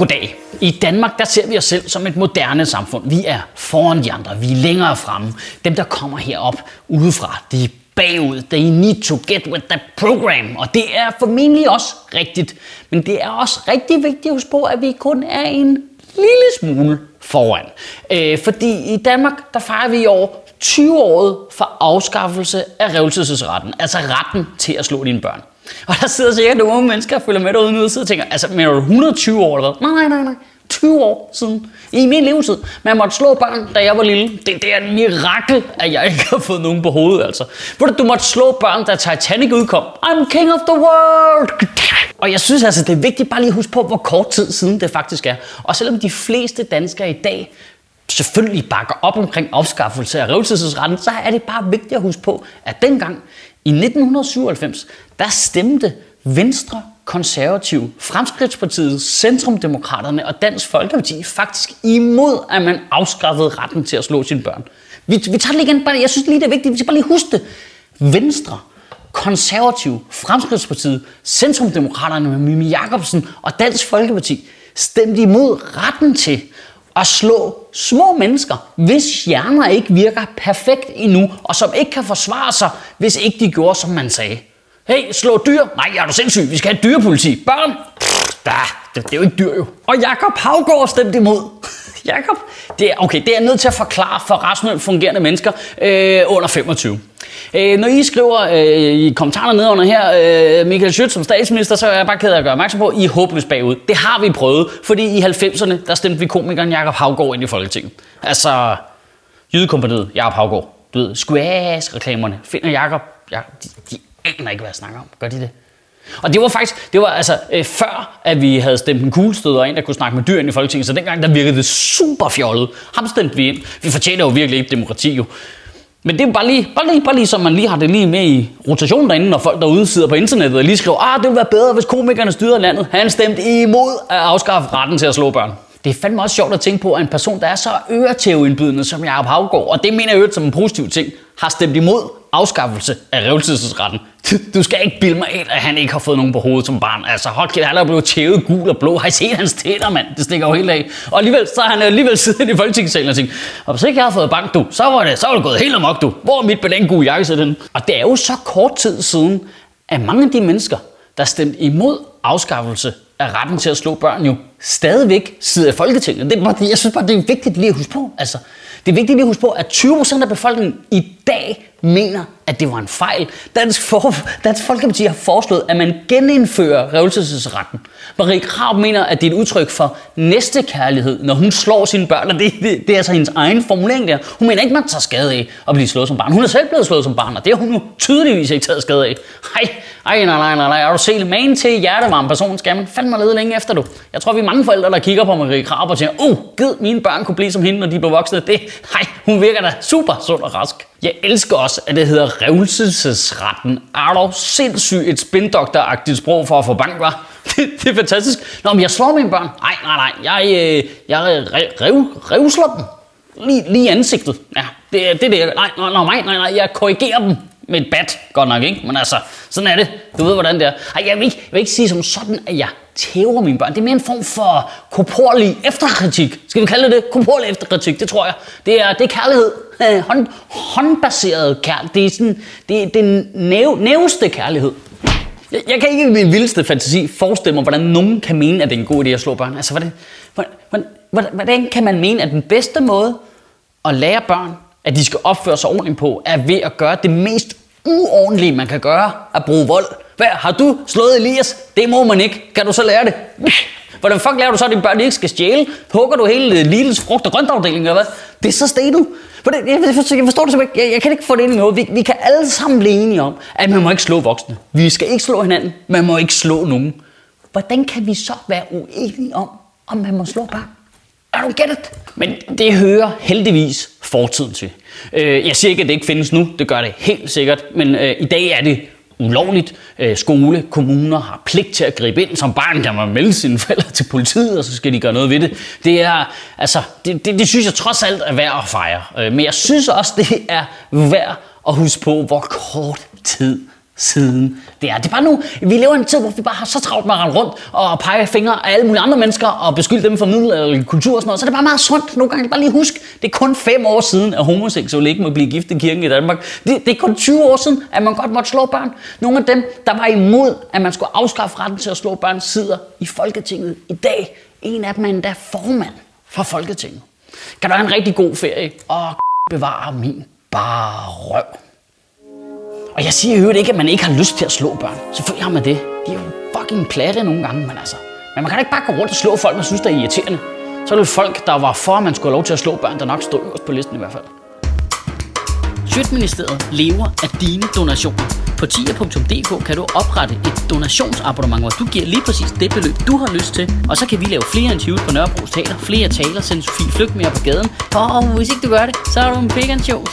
Goddag. I Danmark der ser vi os selv som et moderne samfund. Vi er foran de andre, vi er længere fremme. Dem, der kommer herop udefra, de er bagud. They need to get with the program. Og det er formentlig også rigtigt. Men det er også rigtig vigtigt at huske på, at vi kun er en lille smule foran. Øh, fordi i Danmark, der fejrer vi i år 20-året for afskaffelse af revelsesretten. Altså retten til at slå dine børn. Og der sidder sikkert nogle unge mennesker og følger med derude nu og sidder og tænker, altså, men er du 120 år eller hvad? Nej, nej, nej. 20 år siden. I min levetid. Man måtte slå børn, da jeg var lille. Det, det er en mirakel, at jeg ikke har fået nogen på hovedet, altså. Hvor du måtte slå børn, da Titanic udkom. I'm king of the world! Og jeg synes altså, det er vigtigt bare lige at huske på, hvor kort tid siden det faktisk er. Og selvom de fleste danskere i dag selvfølgelig bakker op omkring afskaffelse af revselsesretten, så er det bare vigtigt at huske på, at dengang i 1997, der stemte Venstre, Konservative, Fremskridtspartiet, Centrumdemokraterne og Dansk Folkeparti faktisk imod, at man afskaffede retten til at slå sine børn. Vi, vi tager det igen, bare, jeg synes lige det er vigtigt, vi skal bare lige huske det. Venstre, Konservative, Fremskridtspartiet, Centrumdemokraterne med Mimi Jacobsen og Dansk Folkeparti stemte imod retten til at slå små mennesker, hvis hjerner ikke virker perfekt endnu, og som ikke kan forsvare sig, hvis ikke de gjorde, som man sagde. Hey, slå dyr? Nej, er du sindssyg? Vi skal have dyrepoliti. Børn? Da, det, det er jo ikke dyr jo. Og Jakob Havgård stemte imod. Jakob, det er, okay, det er jeg nødt til at forklare for rationelt fungerende mennesker øh, under 25. Øh, når I skriver øh, i kommentarerne nedenunder her, øh, Michael Schødt som statsminister, så er jeg bare ked af at gøre opmærksom på, at I er håbløst bagud. Det har vi prøvet, fordi i 90'erne, der stemte vi komikeren Jakob Havgård ind i Folketinget. Altså, Jydekompaniet, Jakob Havgård. Du ved, squash-reklamerne. Finder Jakob, Jakob de, de aner ikke, hvad jeg snakker om. Gør de det? Og det var faktisk, det var altså øh, før, at vi havde stemt en kuglestøder ind, der kunne snakke med dyrene i Folketinget, så dengang der virkede det super fjollet. Ham stemte vi ind. Vi fortjener jo virkelig ikke demokrati jo. Men det er bare lige, bare lige, bare lige, så man lige har det lige med i rotation derinde, når folk derude sidder på internettet og lige skriver, ah, det ville være bedre, hvis komikerne styrede landet. Han stemte imod at afskaffe retten til at slå børn. Det er fandme også sjovt at tænke på, at en person, der er så øretæveindbydende som Jacob Havgård, og det mener jeg øvrigt som en positiv ting, har stemt imod afskaffelse af revelsesretten. Du skal ikke bilde mig ind, at han ikke har fået nogen på hovedet som barn. Altså, hold kæft, han er blevet tævet gul og blå. Har I set hans tænder, mand? Det stikker jo helt af. Og alligevel, så har han alligevel siddet i folketingssalen og tænkt, og hvis ikke jeg har fået bank, du, så var det, så var det gået helt amok, du. Hvor er mit belængede jakke den? Og det er jo så kort tid siden, at mange af de mennesker, der stemte imod afskaffelse af retten til at slå børn jo stadigvæk sidder i Folketinget. Det er bare, jeg synes bare, det er vigtigt lige at huske på. Altså, det er vigtigt lige at huske på, at 20% af befolkningen i dag mener, at det var en fejl. Dansk, for, Dansk Folkeparti har foreslået, at man genindfører revelsesretten. Marie Krab mener, at det er et udtryk for næste kærlighed, når hun slår sine børn, og det, det, det er altså hendes egen formulering der. Hun mener ikke, man tager skade af at blive slået som barn. Hun er selv blevet slået som barn, og det har hun jo tydeligvis ikke taget skade af. Hej, ej, nej, nej, nej, nej. Er du selv man til hjertevarm person, skal man fandme lede længe efter du. Jeg tror, vi er mange forældre, der kigger på Marie Krab og tænker, uh, gid mine børn kunne blive som hende, når de blev voksne. Det, nej, hun virker da super sund og rask. Jeg elsker også, at det hedder revselsesretten. Er du sindssygt et spindokteragtigt sprog for at få bank, var? Det, det er fantastisk. Nå, men jeg slår mine børn. Nej, nej, nej. Jeg, øh, jeg rev, revsler dem. Lige, lige ansigtet. Ja, det er det, det. Nej, nej, nej, nej, nej. Jeg korrigerer dem med et bat, godt nok, ikke? Men altså, sådan er det. Du ved, hvordan det er. Ej, jeg vil ikke, jeg vil ikke sige som sådan, at jeg tæver mine børn. Det er mere en form for korporlig efterkritik. Skal vi kalde det det? Korporlig efterkritik, det tror jeg. Det er, det er kærlighed. Hånd, håndbaseret kærlighed. Det er sådan, det er den næv, næveste kærlighed. Jeg, jeg kan ikke i min vildeste fantasi forestille mig, hvordan nogen kan mene, at det er en god idé at slå børn. Altså, hvordan, hvordan, hvordan, hvordan kan man mene, at den bedste måde at lære børn, at de skal opføre sig ordentligt på, er ved at gøre det mest uordentlige, man kan gøre, at bruge vold? Hvad, har du slået Elias? Det må man ikke. Kan du så lære det? Hvordan fuck laver du så, at dine børn ikke skal stjæle? Hugger du hele Lidls frugt- og grøntafdeling, eller hvad? Det er så stenet. For det, jeg, forstår, jeg forstår det simpelthen jeg, jeg kan ikke få det ind i noget. Vi, vi kan alle sammen blive enige om, at man må ikke slå voksne. Vi skal ikke slå hinanden. Man må ikke slå nogen. Hvordan kan vi så være uenige om, om man må slå børn? I don't get it. Men det hører heldigvis fortiden til. Øh, jeg siger ikke, at det ikke findes nu. Det gør det helt sikkert. Men øh, i dag er det ulovligt. Øh, skole, kommuner har pligt til at gribe ind. Som barn kan man melde sine forældre til politiet, og så skal de gøre noget ved det. Det er, altså, det, det, det synes jeg trods alt er værd at fejre. Men jeg synes også, det er værd at huske på, hvor kort tid siden det er. Det er bare nu, vi lever i en tid, hvor vi bare har så travlt med at rende rundt og pege fingre af alle mulige andre mennesker og beskylde dem for middelalderlig kultur og sådan noget. Så det er bare meget sundt. Nogle gange bare lige husk, det er kun fem år siden, at homoseksuelle ikke må blive gift i kirken i Danmark. Det, det er kun 20 år siden, at man godt måtte slå børn. Nogle af dem, der var imod, at man skulle afskaffe retten til at slå børn, sidder i Folketinget i dag. En af dem er endda formand for Folketinget. Kan du have en rigtig god ferie og bevare min bare røv. Og jeg siger jo ikke, at man ikke har lyst til at slå børn. Selvfølgelig har man det. De er jo fucking platte nogle gange, men altså. Men man kan ikke bare gå rundt og slå folk, man synes, der er irriterende. Så er det folk, der var for, at man skulle have lov til at slå børn, der nok stod øverst på listen i hvert fald. Sjøtministeriet lever af dine donationer. På tia.dk kan du oprette et donationsabonnement, hvor du giver lige præcis det beløb, du har lyst til. Og så kan vi lave flere interviews på Nørrebro Teater, flere taler, sende Sofie Flygt mere på gaden. Og hvis ikke du gør det, så er du en big shows.